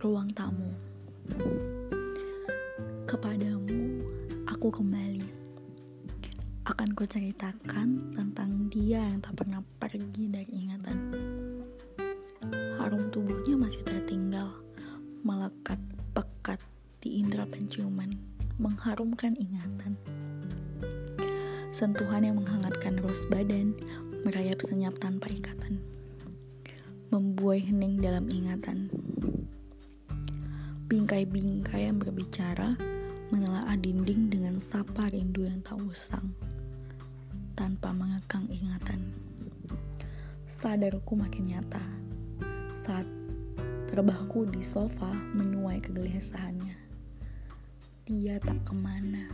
ruang tamu. Kepadamu, aku kembali. Akan ku ceritakan tentang dia yang tak pernah pergi dari ingatan. Harum tubuhnya masih tertinggal, melekat pekat di indera penciuman, mengharumkan ingatan. Sentuhan yang menghangatkan ros badan, merayap senyap tanpa ikatan membuai hening dalam ingatan. Bingkai-bingkai yang berbicara, menelaah dinding dengan sapa rindu yang tak usang tanpa mengekang ingatan. Sadarku makin nyata saat terbahku di sofa menuai kegelisahannya. Dia tak ke mana.